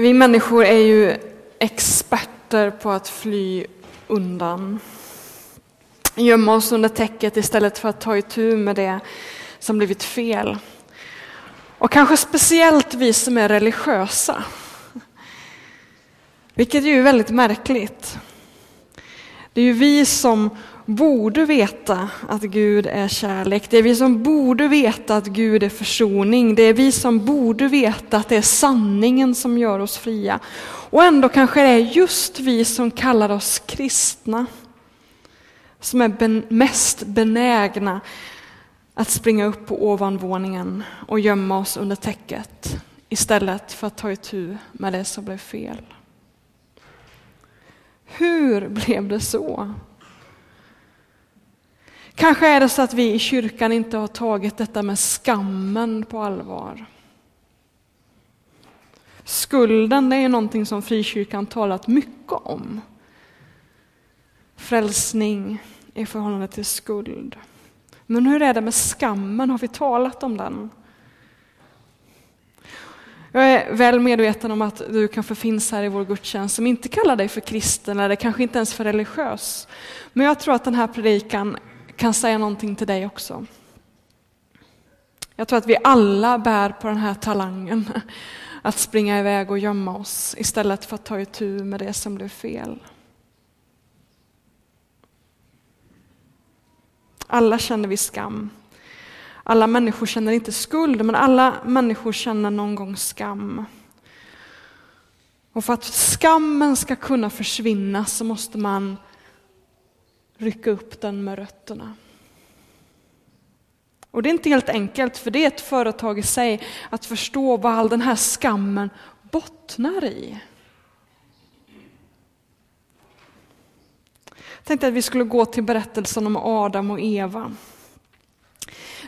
Vi människor är ju experter på att fly undan. Gömma oss under täcket istället för att ta itu med det som blivit fel. Och kanske speciellt vi som är religiösa. Vilket är ju väldigt märkligt. Det är ju vi som borde veta att Gud är kärlek. Det är vi som borde veta att Gud är försoning. Det är vi som borde veta att det är sanningen som gör oss fria. Och ändå kanske det är just vi som kallar oss kristna som är ben mest benägna att springa upp på ovanvåningen och gömma oss under täcket istället för att ta itu med det som blev fel. Hur blev det så? Kanske är det så att vi i kyrkan inte har tagit detta med skammen på allvar. Skulden det är någonting som frikyrkan talat mycket om. Frälsning i förhållande till skuld. Men hur är det med skammen? Har vi talat om den? Jag är väl medveten om att du kanske finns här i vår gudstjänst som inte kallar dig för kristen eller kanske inte ens för religiös. Men jag tror att den här predikan kan säga någonting till dig också. Jag tror att vi alla bär på den här talangen att springa iväg och gömma oss istället för att ta itu med det som blev fel. Alla känner vi skam. Alla människor känner inte skuld, men alla människor känner någon gång skam. Och för att skammen ska kunna försvinna så måste man rycka upp den med rötterna. Och det är inte helt enkelt, för det är ett företag i sig att förstå vad all den här skammen bottnar i. Jag tänkte att vi skulle gå till berättelsen om Adam och Eva.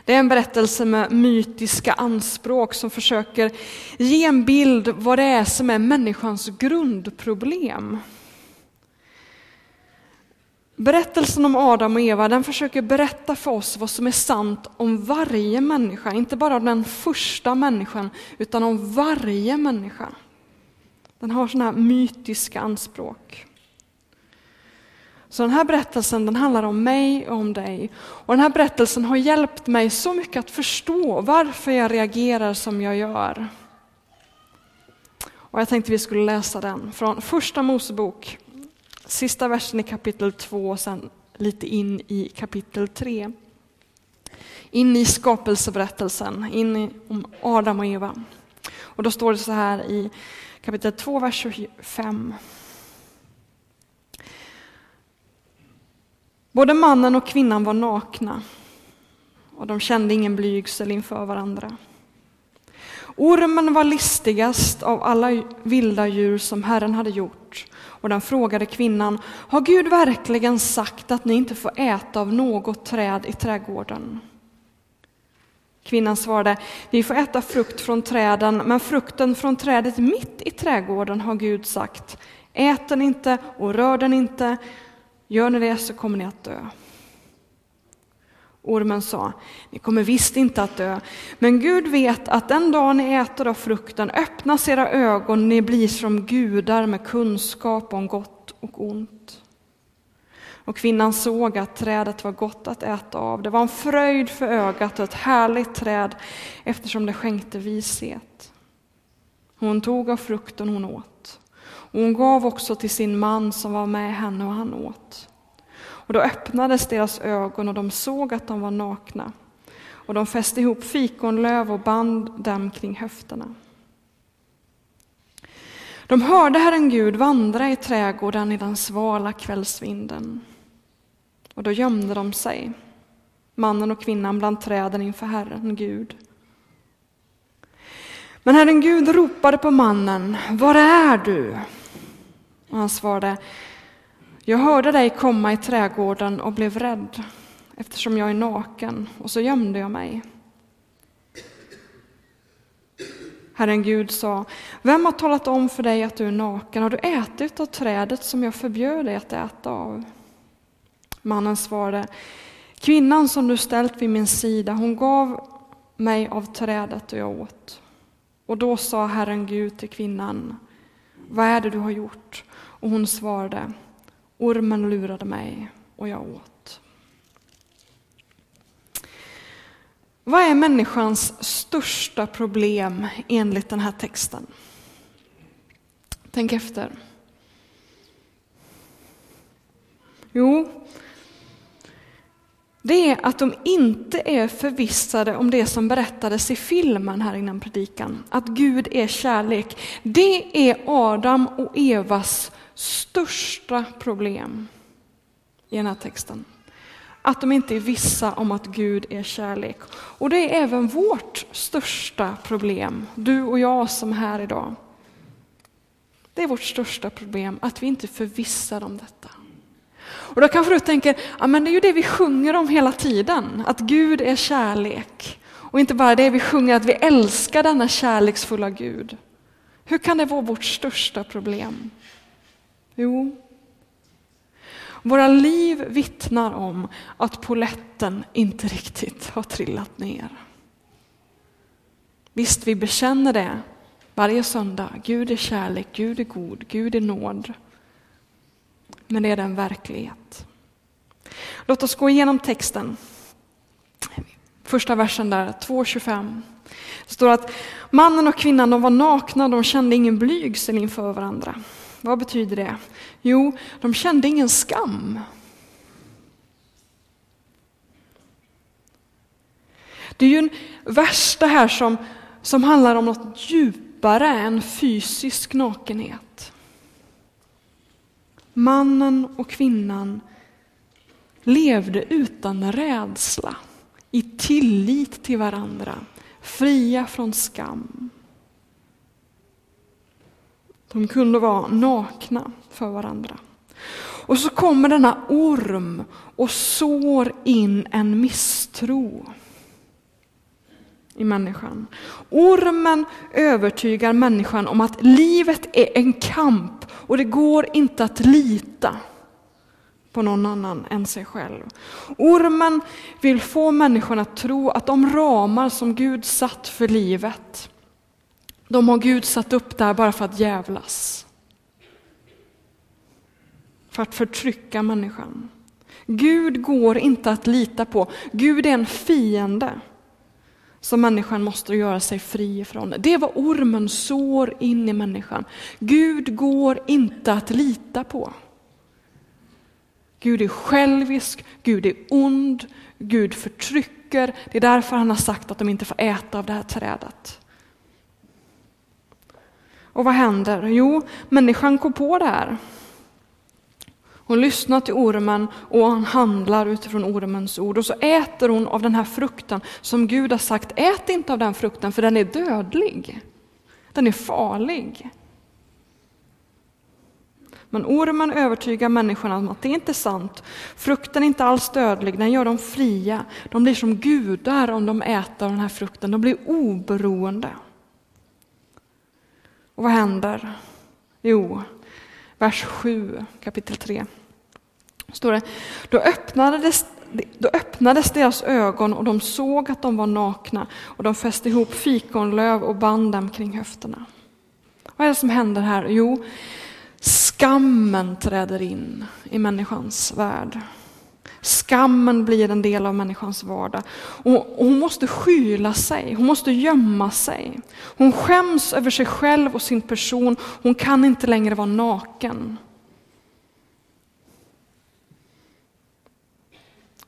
Det är en berättelse med mytiska anspråk som försöker ge en bild vad det är som är människans grundproblem. Berättelsen om Adam och Eva den försöker berätta för oss vad som är sant om varje människa, inte bara om den första människan, utan om varje människa. Den har sådana här mytiska anspråk. Så den här berättelsen den handlar om mig och om dig. Och den här berättelsen har hjälpt mig så mycket att förstå varför jag reagerar som jag gör. Och jag tänkte vi skulle läsa den från första Mosebok Sista versen i kapitel 2 och sen lite in i kapitel 3. In i skapelseberättelsen, in i, om Adam och Eva. Och då står det så här i kapitel 2, vers 25. Både mannen och kvinnan var nakna och de kände ingen blygsel inför varandra. Ormen var listigast av alla vilda djur som Herren hade gjort och den frågade kvinnan, har Gud verkligen sagt att ni inte får äta av något träd i trädgården? Kvinnan svarade, vi får äta frukt från träden, men frukten från trädet mitt i trädgården har Gud sagt, ät den inte och rör den inte, gör ni det så kommer ni att dö. Ormen sa, ni kommer visst inte att dö, men Gud vet att den dag ni äter av frukten öppnas era ögon, ni blir som gudar med kunskap om gott och ont. Och kvinnan såg att trädet var gott att äta av. Det var en fröjd för ögat och ett härligt träd eftersom det skänkte vishet. Hon tog av frukten hon åt. Och hon gav också till sin man som var med henne och han åt. Och då öppnades deras ögon och de såg att de var nakna. Och de fäste ihop fikonlöv och band dem kring höfterna. De hörde Herren Gud vandra i trädgården i den svala kvällsvinden. Och då gömde de sig, mannen och kvinnan bland träden inför Herren Gud. Men Herren Gud ropade på mannen, var är du? Och han svarade, jag hörde dig komma i trädgården och blev rädd eftersom jag är naken och så gömde jag mig. Herren Gud sa, vem har talat om för dig att du är naken? Har du ätit av trädet som jag förbjöd dig att äta av? Mannen svarade, kvinnan som du ställt vid min sida, hon gav mig av trädet och jag åt. Och då sa Herren Gud till kvinnan, vad är det du har gjort? Och hon svarade, ormen lurade mig och jag åt. Vad är människans största problem enligt den här texten? Tänk efter. Jo, det är att de inte är förvissade om det som berättades i filmen här innan predikan, att Gud är kärlek. Det är Adam och Evas största problem i den här texten. Att de inte är vissa om att Gud är kärlek. Och det är även vårt största problem, du och jag som är här idag. Det är vårt största problem, att vi inte är förvissade om detta. Och då kanske du tänker, ja men det är ju det vi sjunger om hela tiden, att Gud är kärlek. Och inte bara det, vi sjunger att vi älskar denna kärleksfulla Gud. Hur kan det vara vårt största problem? Jo, våra liv vittnar om att poletten inte riktigt har trillat ner. Visst, vi bekänner det varje söndag. Gud är kärlek, Gud är god, Gud är nåd. Men det är den verklighet. Låt oss gå igenom texten. Första versen där, 2.25. Det står att mannen och kvinnan de var nakna, de kände ingen blygsel inför varandra. Vad betyder det? Jo, de kände ingen skam. Det är ju en vers det här som, som handlar om något djupare än fysisk nakenhet. Mannen och kvinnan levde utan rädsla, i tillit till varandra, fria från skam. De kunde vara nakna för varandra. Och så kommer denna orm och sår in en misstro i människan. Ormen övertygar människan om att livet är en kamp och det går inte att lita på någon annan än sig själv. Ormen vill få människan att tro att de ramar som Gud satt för livet de har Gud satt upp där bara för att jävlas. För att förtrycka människan. Gud går inte att lita på. Gud är en fiende som människan måste göra sig fri ifrån. Det är vad ormen sår in i människan. Gud går inte att lita på. Gud är självisk, Gud är ond, Gud förtrycker. Det är därför han har sagt att de inte får äta av det här trädet. Och vad händer? Jo, människan går på det här. Hon lyssnar till ormen och hon handlar utifrån ormens ord. Och så äter hon av den här frukten som Gud har sagt, ät inte av den frukten för den är dödlig. Den är farlig. Men ormen övertygar människorna om att det inte är sant. Frukten är inte alls dödlig, den gör dem fria. De blir som gudar om de äter av den här frukten, de blir oberoende. Och vad händer? Jo, vers 7, kapitel 3. Står det, då öppnades, då öppnades deras ögon och de såg att de var nakna och de fäste ihop fikonlöv och band dem kring höfterna. Vad är det som händer här? Jo, skammen träder in i människans värld. Skammen blir en del av människans vardag. Och hon måste skyla sig, hon måste gömma sig. Hon skäms över sig själv och sin person, hon kan inte längre vara naken.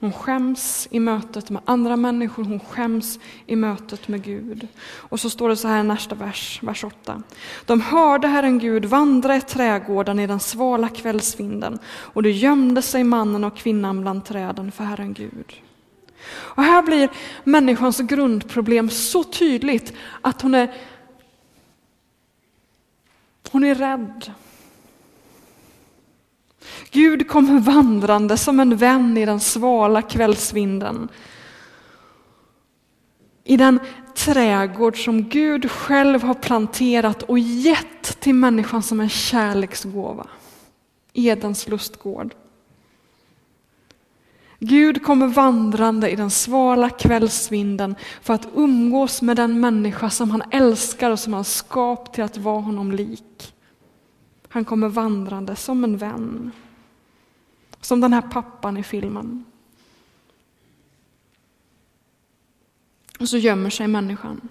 Hon skäms i mötet med andra människor, hon skäms i mötet med Gud. Och så står det så här i nästa vers, vers 8. De hörde Herren Gud vandra i trädgården i den svala kvällsvinden och det gömde sig mannen och kvinnan bland träden för Herren Gud. Och här blir människans grundproblem så tydligt att hon är, hon är rädd. Gud kommer vandrande som en vän i den svala kvällsvinden. I den trädgård som Gud själv har planterat och gett till människan som en kärleksgåva. Edens lustgård. Gud kommer vandrande i den svala kvällsvinden för att umgås med den människa som han älskar och som han skapat till att vara honom lik. Han kommer vandrande som en vän. Som den här pappan i filmen. Och så gömmer sig människan.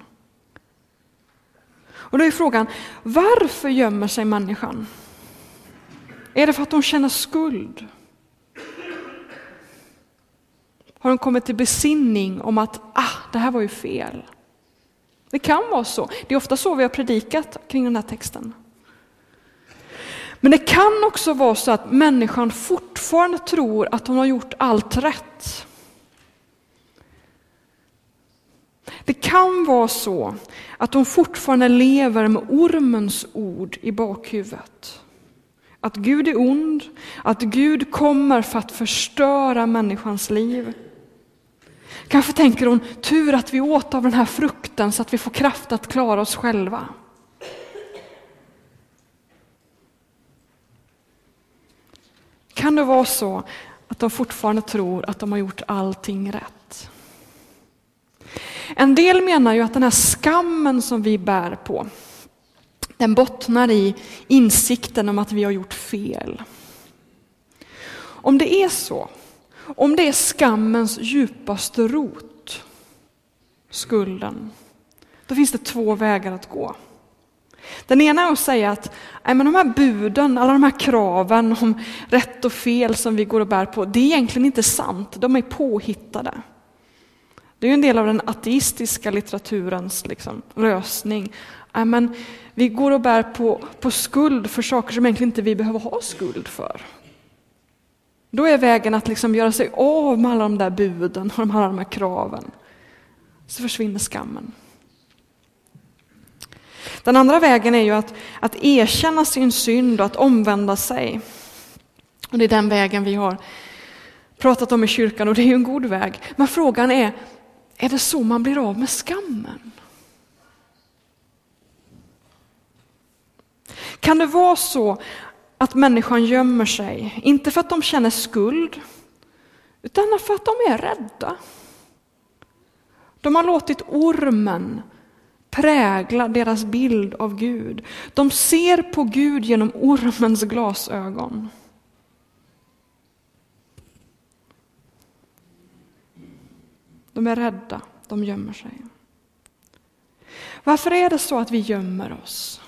Och då är frågan, varför gömmer sig människan? Är det för att hon känner skuld? Har hon kommit till besinning om att ah, det här var ju fel? Det kan vara så. Det är ofta så vi har predikat kring den här texten. Men det kan också vara så att människan fortfarande tror att hon har gjort allt rätt. Det kan vara så att hon fortfarande lever med ormens ord i bakhuvudet. Att Gud är ond, att Gud kommer för att förstöra människans liv. Kanske tänker hon, tur att vi åt av den här frukten så att vi får kraft att klara oss själva. Kan det vara så att de fortfarande tror att de har gjort allting rätt? En del menar ju att den här skammen som vi bär på, den bottnar i insikten om att vi har gjort fel. Om det är så, om det är skammens djupaste rot, skulden, då finns det två vägar att gå. Den ena är att säga att nej, men de här buden, alla de här kraven om rätt och fel som vi går och bär på, det är egentligen inte sant, de är påhittade. Det är en del av den ateistiska litteraturens liksom, lösning. Nej, men vi går och bär på, på skuld för saker som egentligen inte vi behöver ha skuld för. Då är vägen att liksom göra sig av med alla de där buden och alla de här kraven. Så försvinner skammen. Den andra vägen är ju att, att erkänna sin synd och att omvända sig. Och Det är den vägen vi har pratat om i kyrkan och det är ju en god väg. Men frågan är, är det så man blir av med skammen? Kan det vara så att människan gömmer sig, inte för att de känner skuld, utan för att de är rädda? De har låtit ormen prägla deras bild av Gud. De ser på Gud genom ormens glasögon. De är rädda, de gömmer sig. Varför är det så att vi gömmer oss?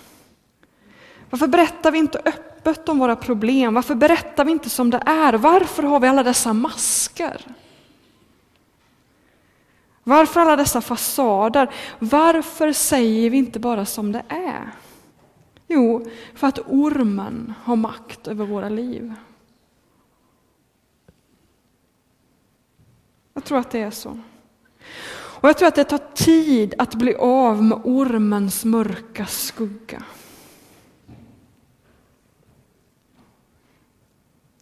Varför berättar vi inte öppet om våra problem? Varför berättar vi inte som det är? Varför har vi alla dessa masker? Varför alla dessa fasader? Varför säger vi inte bara som det är? Jo, för att ormen har makt över våra liv. Jag tror att det är så. Och jag tror att det tar tid att bli av med ormens mörka skugga.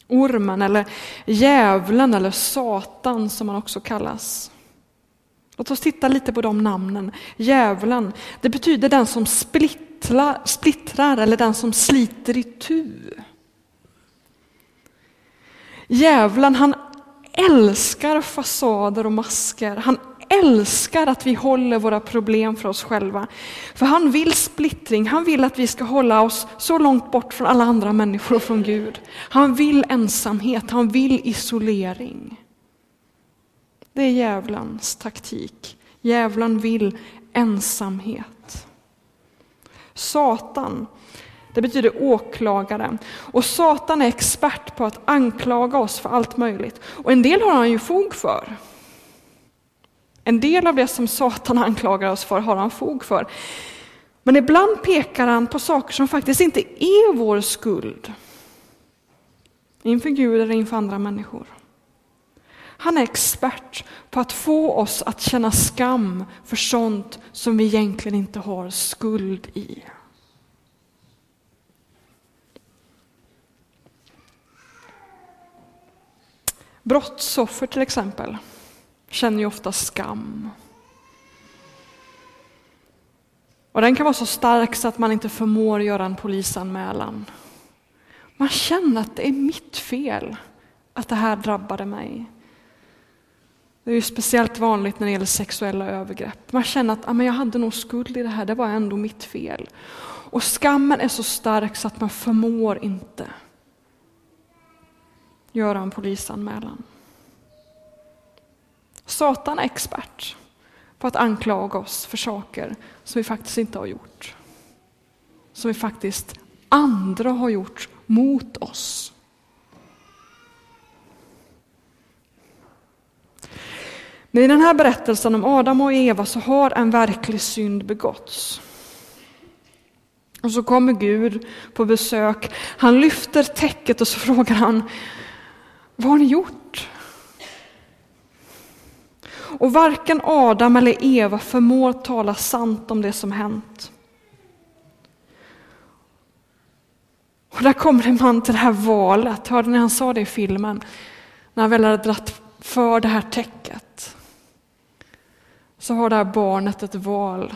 Ormen eller djävulen eller Satan som han också kallas. Låt oss titta lite på de namnen. Djävulen, det betyder den som splittrar, splittrar eller den som sliter i tu. Djävulen, han älskar fasader och masker. Han älskar att vi håller våra problem för oss själva. För han vill splittring, han vill att vi ska hålla oss så långt bort från alla andra människor och från Gud. Han vill ensamhet, han vill isolering. Det är djävulens taktik. Djävulen vill ensamhet. Satan, det betyder åklagare. Och Satan är expert på att anklaga oss för allt möjligt. Och en del har han ju fog för. En del av det som Satan anklagar oss för har han fog för. Men ibland pekar han på saker som faktiskt inte är vår skuld. Inför Gud eller inför andra människor. Han är expert på att få oss att känna skam för sånt som vi egentligen inte har skuld i. Brottsoffer till exempel känner ju ofta skam. Och den kan vara så stark så att man inte förmår göra en polisanmälan. Man känner att det är mitt fel att det här drabbade mig. Det är ju speciellt vanligt när det gäller sexuella övergrepp. Man känner att ah, men jag hade nog skuld i det här, det var ändå mitt fel. Och skammen är så stark så att man förmår inte göra en polisanmälan. Satan är expert på att anklaga oss för saker som vi faktiskt inte har gjort. Som vi faktiskt andra har gjort mot oss. Men i den här berättelsen om Adam och Eva så har en verklig synd begåtts. Och så kommer Gud på besök. Han lyfter täcket och så frågar han, vad har ni gjort? Och varken Adam eller Eva förmår tala sant om det som hänt. Och där kommer en man till det här valet, hörde ni han sa det i filmen? När han väl hade dratt för det här täcket. Så har det här barnet ett val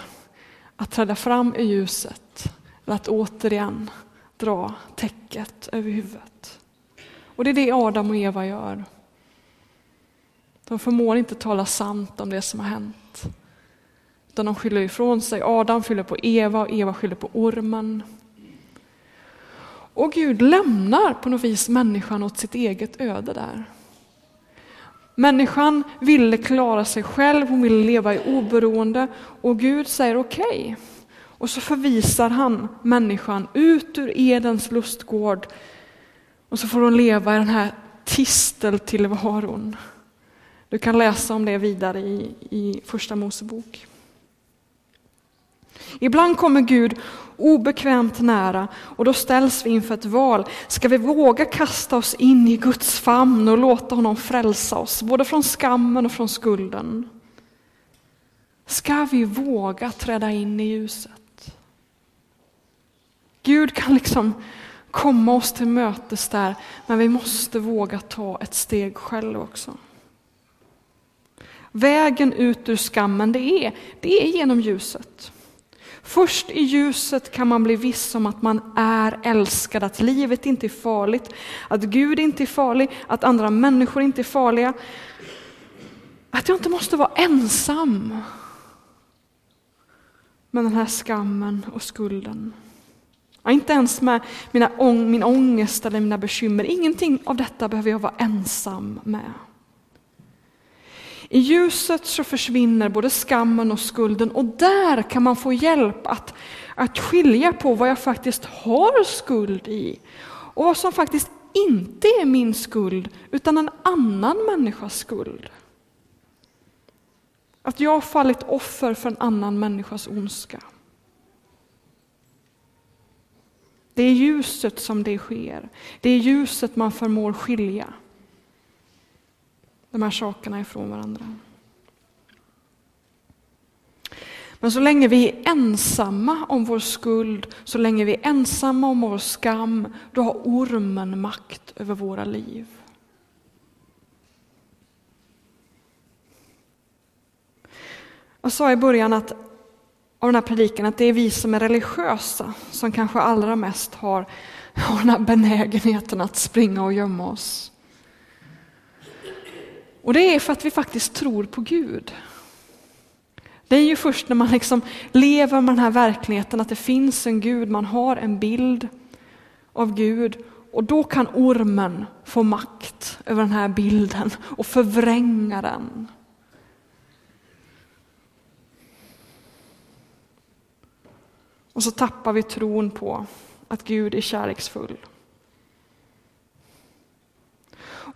att träda fram i ljuset eller att återigen dra täcket över huvudet. Och det är det Adam och Eva gör. De förmår inte tala sant om det som har hänt. Utan de skyller ifrån sig. Adam skyller på Eva och Eva skyller på ormen. Och Gud lämnar på något vis människan åt sitt eget öde där. Människan ville klara sig själv, hon ville leva i oberoende och Gud säger okej. Okay. Och så förvisar han människan ut ur Edens lustgård och så får hon leva i den här tisteltillvaron. Du kan läsa om det vidare i, i Första Mosebok. Ibland kommer Gud obekvämt nära och då ställs vi inför ett val. Ska vi våga kasta oss in i Guds famn och låta honom frälsa oss, både från skammen och från skulden? Ska vi våga träda in i ljuset? Gud kan liksom komma oss till mötes där, men vi måste våga ta ett steg själv också. Vägen ut ur skammen, det är, det är genom ljuset. Först i ljuset kan man bli viss om att man är älskad, att livet inte är farligt, att Gud inte är farlig, att andra människor inte är farliga. Att jag inte måste vara ensam med den här skammen och skulden. Ja, inte ens med mina ång min ångest eller mina bekymmer. Ingenting av detta behöver jag vara ensam med. I ljuset så försvinner både skammen och skulden och där kan man få hjälp att, att skilja på vad jag faktiskt har skuld i och vad som faktiskt inte är min skuld utan en annan människas skuld. Att jag har fallit offer för en annan människas ondska. Det är ljuset som det sker. Det är ljuset man förmår skilja de här sakerna ifrån varandra. Men så länge vi är ensamma om vår skuld, så länge vi är ensamma om vår skam, då har ormen makt över våra liv. Jag sa i början att, av den här predikan att det är vi som är religiösa som kanske allra mest har, har den här benägenheten att springa och gömma oss. Och det är för att vi faktiskt tror på Gud. Det är ju först när man liksom lever med den här verkligheten att det finns en Gud, man har en bild av Gud och då kan ormen få makt över den här bilden och förvränga den. Och så tappar vi tron på att Gud är kärleksfull.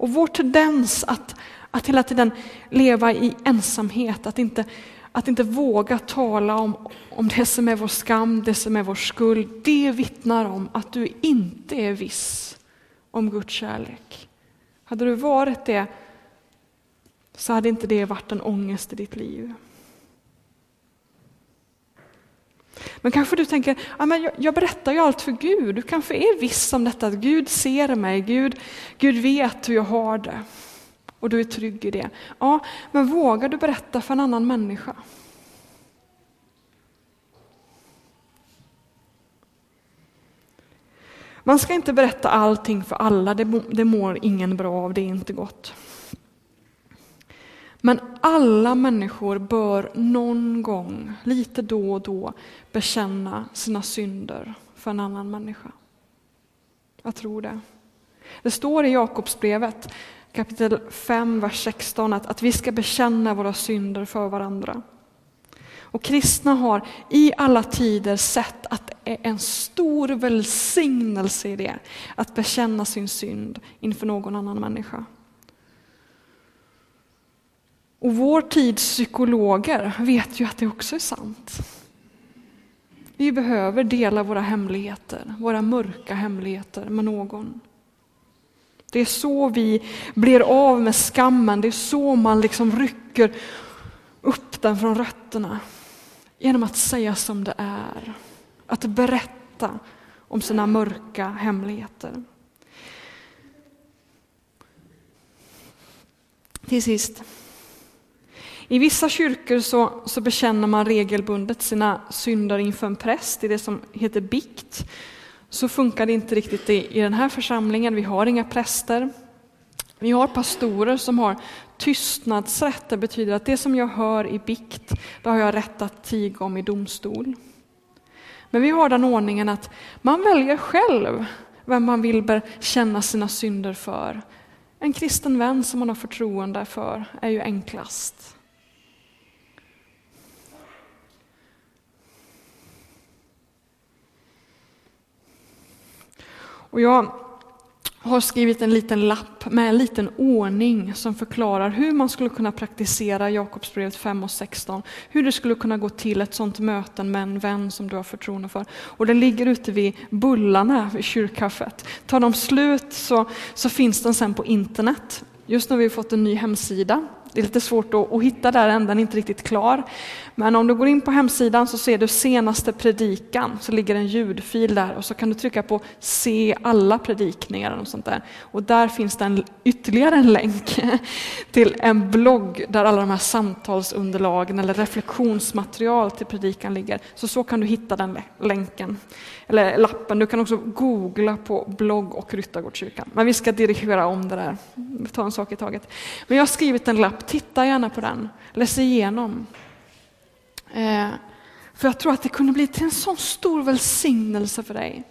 Och vår tendens att att hela tiden leva i ensamhet, att inte, att inte våga tala om, om det som är vår skam, det som är vår skuld. Det vittnar om att du inte är viss om Guds kärlek. Hade du varit det så hade inte det varit en ångest i ditt liv. Men kanske du tänker, ja, men jag, jag, berättar ju allt för Gud. Du kanske är viss om detta, att Gud ser mig, Gud, Gud vet hur jag har det och du är trygg i det. Ja, men vågar du berätta för en annan människa? Man ska inte berätta allting för alla, det, det mår ingen bra av, det är inte gott. Men alla människor bör någon gång, lite då och då, bekänna sina synder för en annan människa. Jag tror det. Det står i Jakobsbrevet kapitel 5, vers 16 att, att vi ska bekänna våra synder för varandra. Och kristna har i alla tider sett att det är en stor välsignelse i det, att bekänna sin synd inför någon annan människa. Och vår tids psykologer vet ju att det också är sant. Vi behöver dela våra hemligheter, våra mörka hemligheter med någon. Det är så vi blir av med skammen, det är så man liksom rycker upp den från rötterna. Genom att säga som det är, att berätta om sina mörka hemligheter. Till sist. I vissa kyrkor så, så bekänner man regelbundet sina synder inför en präst i det som heter bikt. Så funkar det inte riktigt i, i den här församlingen. Vi har inga präster. Vi har pastorer som har tystnadsrätt. Det betyder att det som jag hör i bikt, det har jag rätt att tiga om i domstol. Men vi har den ordningen att man väljer själv vem man vill bekänna sina synder för. En kristen vän som man har förtroende för är ju enklast. Och jag har skrivit en liten lapp med en liten ordning som förklarar hur man skulle kunna praktisera Jakobsbrevet 5 och 16. Hur det skulle kunna gå till ett sådant möte med en vän som du har förtroende för. Och det ligger ute vid bullarna vid kyrkkaffet. Tar de slut så, så finns den sen på internet. Just nu har vi fått en ny hemsida det är lite svårt att, att hitta där än, den är inte riktigt klar. Men om du går in på hemsidan så ser du senaste predikan, så ligger en ljudfil där och så kan du trycka på se alla predikningar och sånt där. Och där finns det en, ytterligare en länk till en blogg där alla de här samtalsunderlagen eller reflektionsmaterial till predikan ligger. Så så kan du hitta den länken, eller lappen. Du kan också googla på blogg och Ryttargårdskyrkan. Men vi ska dirigera om det där, ta en sak i taget. Men jag har skrivit en lapp titta gärna på den, läs igenom. Eh, för jag tror att det kunde bli till en sån stor välsignelse för dig.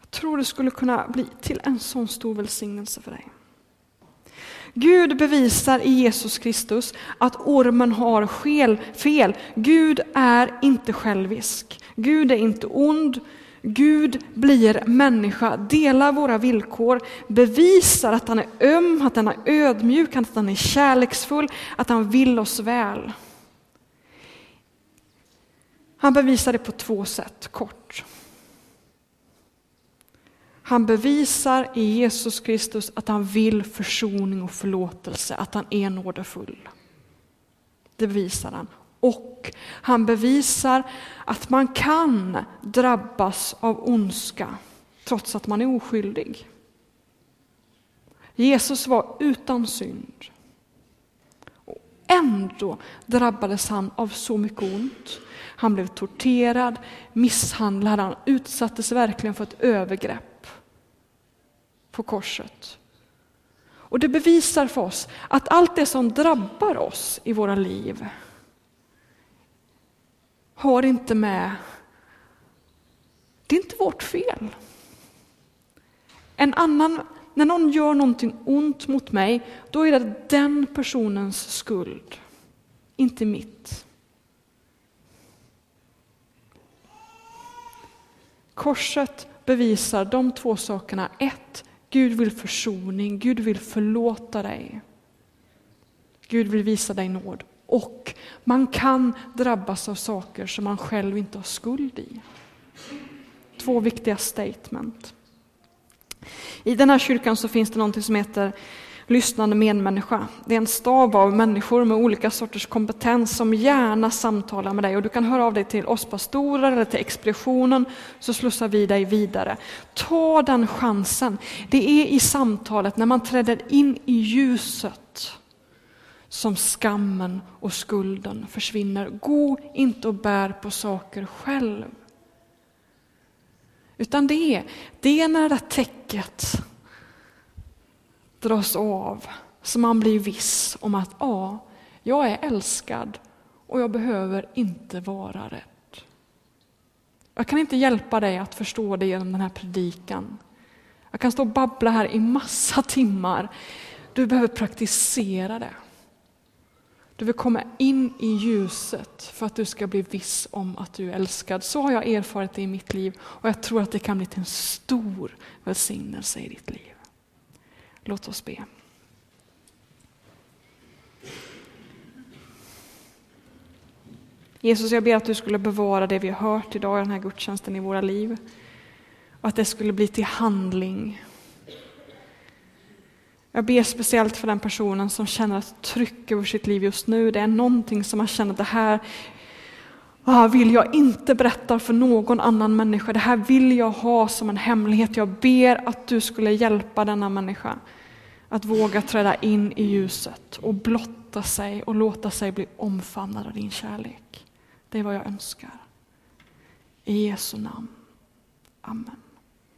Jag tror det skulle kunna bli till en sån stor välsignelse för dig. Gud bevisar i Jesus Kristus att ormen har fel. Gud är inte självisk. Gud är inte ond. Gud blir människa, delar våra villkor, bevisar att han är öm, att han är ödmjuk, att han är kärleksfull, att han vill oss väl. Han bevisar det på två sätt, kort. Han bevisar i Jesus Kristus att han vill försoning och förlåtelse, att han är nådefull. Det bevisar han. Och han bevisar att man kan drabbas av ondska trots att man är oskyldig. Jesus var utan synd. Och ändå drabbades han av så mycket ont. Han blev torterad, misshandlad, han utsattes verkligen för ett övergrepp på korset. Och det bevisar för oss att allt det som drabbar oss i våra liv har inte med... Det är inte vårt fel. En annan, när någon gör någonting ont mot mig, då är det den personens skuld, inte mitt. Korset bevisar de två sakerna. Ett, Gud vill försoning, Gud vill förlåta dig. Gud vill visa dig nåd. Och man kan drabbas av saker som man själv inte har skuld i. Två viktiga statement. I den här kyrkan så finns det något som heter lyssnande medmänniska. Det är en stab av människor med olika sorters kompetens som gärna samtalar med dig. Och du kan höra av dig till oss pastorer eller till expeditionen så slussar vi dig vidare. Ta den chansen. Det är i samtalet, när man träder in i ljuset, som skammen och skulden försvinner. Gå inte och bär på saker själv. Utan det är, det är när det där täcket dras av som man blir viss om att ja, jag är älskad och jag behöver inte vara rädd. Jag kan inte hjälpa dig att förstå det genom den här predikan. Jag kan stå och babbla här i massa timmar. Du behöver praktisera det. Du vill komma in i ljuset för att du ska bli viss om att du är älskad. Så har jag erfarit det i mitt liv och jag tror att det kan bli till en stor välsignelse i ditt liv. Låt oss be. Jesus, jag ber att du skulle bevara det vi har hört idag i den här gudstjänsten i våra liv. Och att det skulle bli till handling. Jag ber speciellt för den personen som känner ett tryck över sitt liv just nu. Det är någonting som man känner att det här vill jag inte berätta för någon annan människa. Det här vill jag ha som en hemlighet. Jag ber att du skulle hjälpa denna människa att våga träda in i ljuset och blotta sig och låta sig bli omfamnad av din kärlek. Det är vad jag önskar. I Jesu namn. Amen.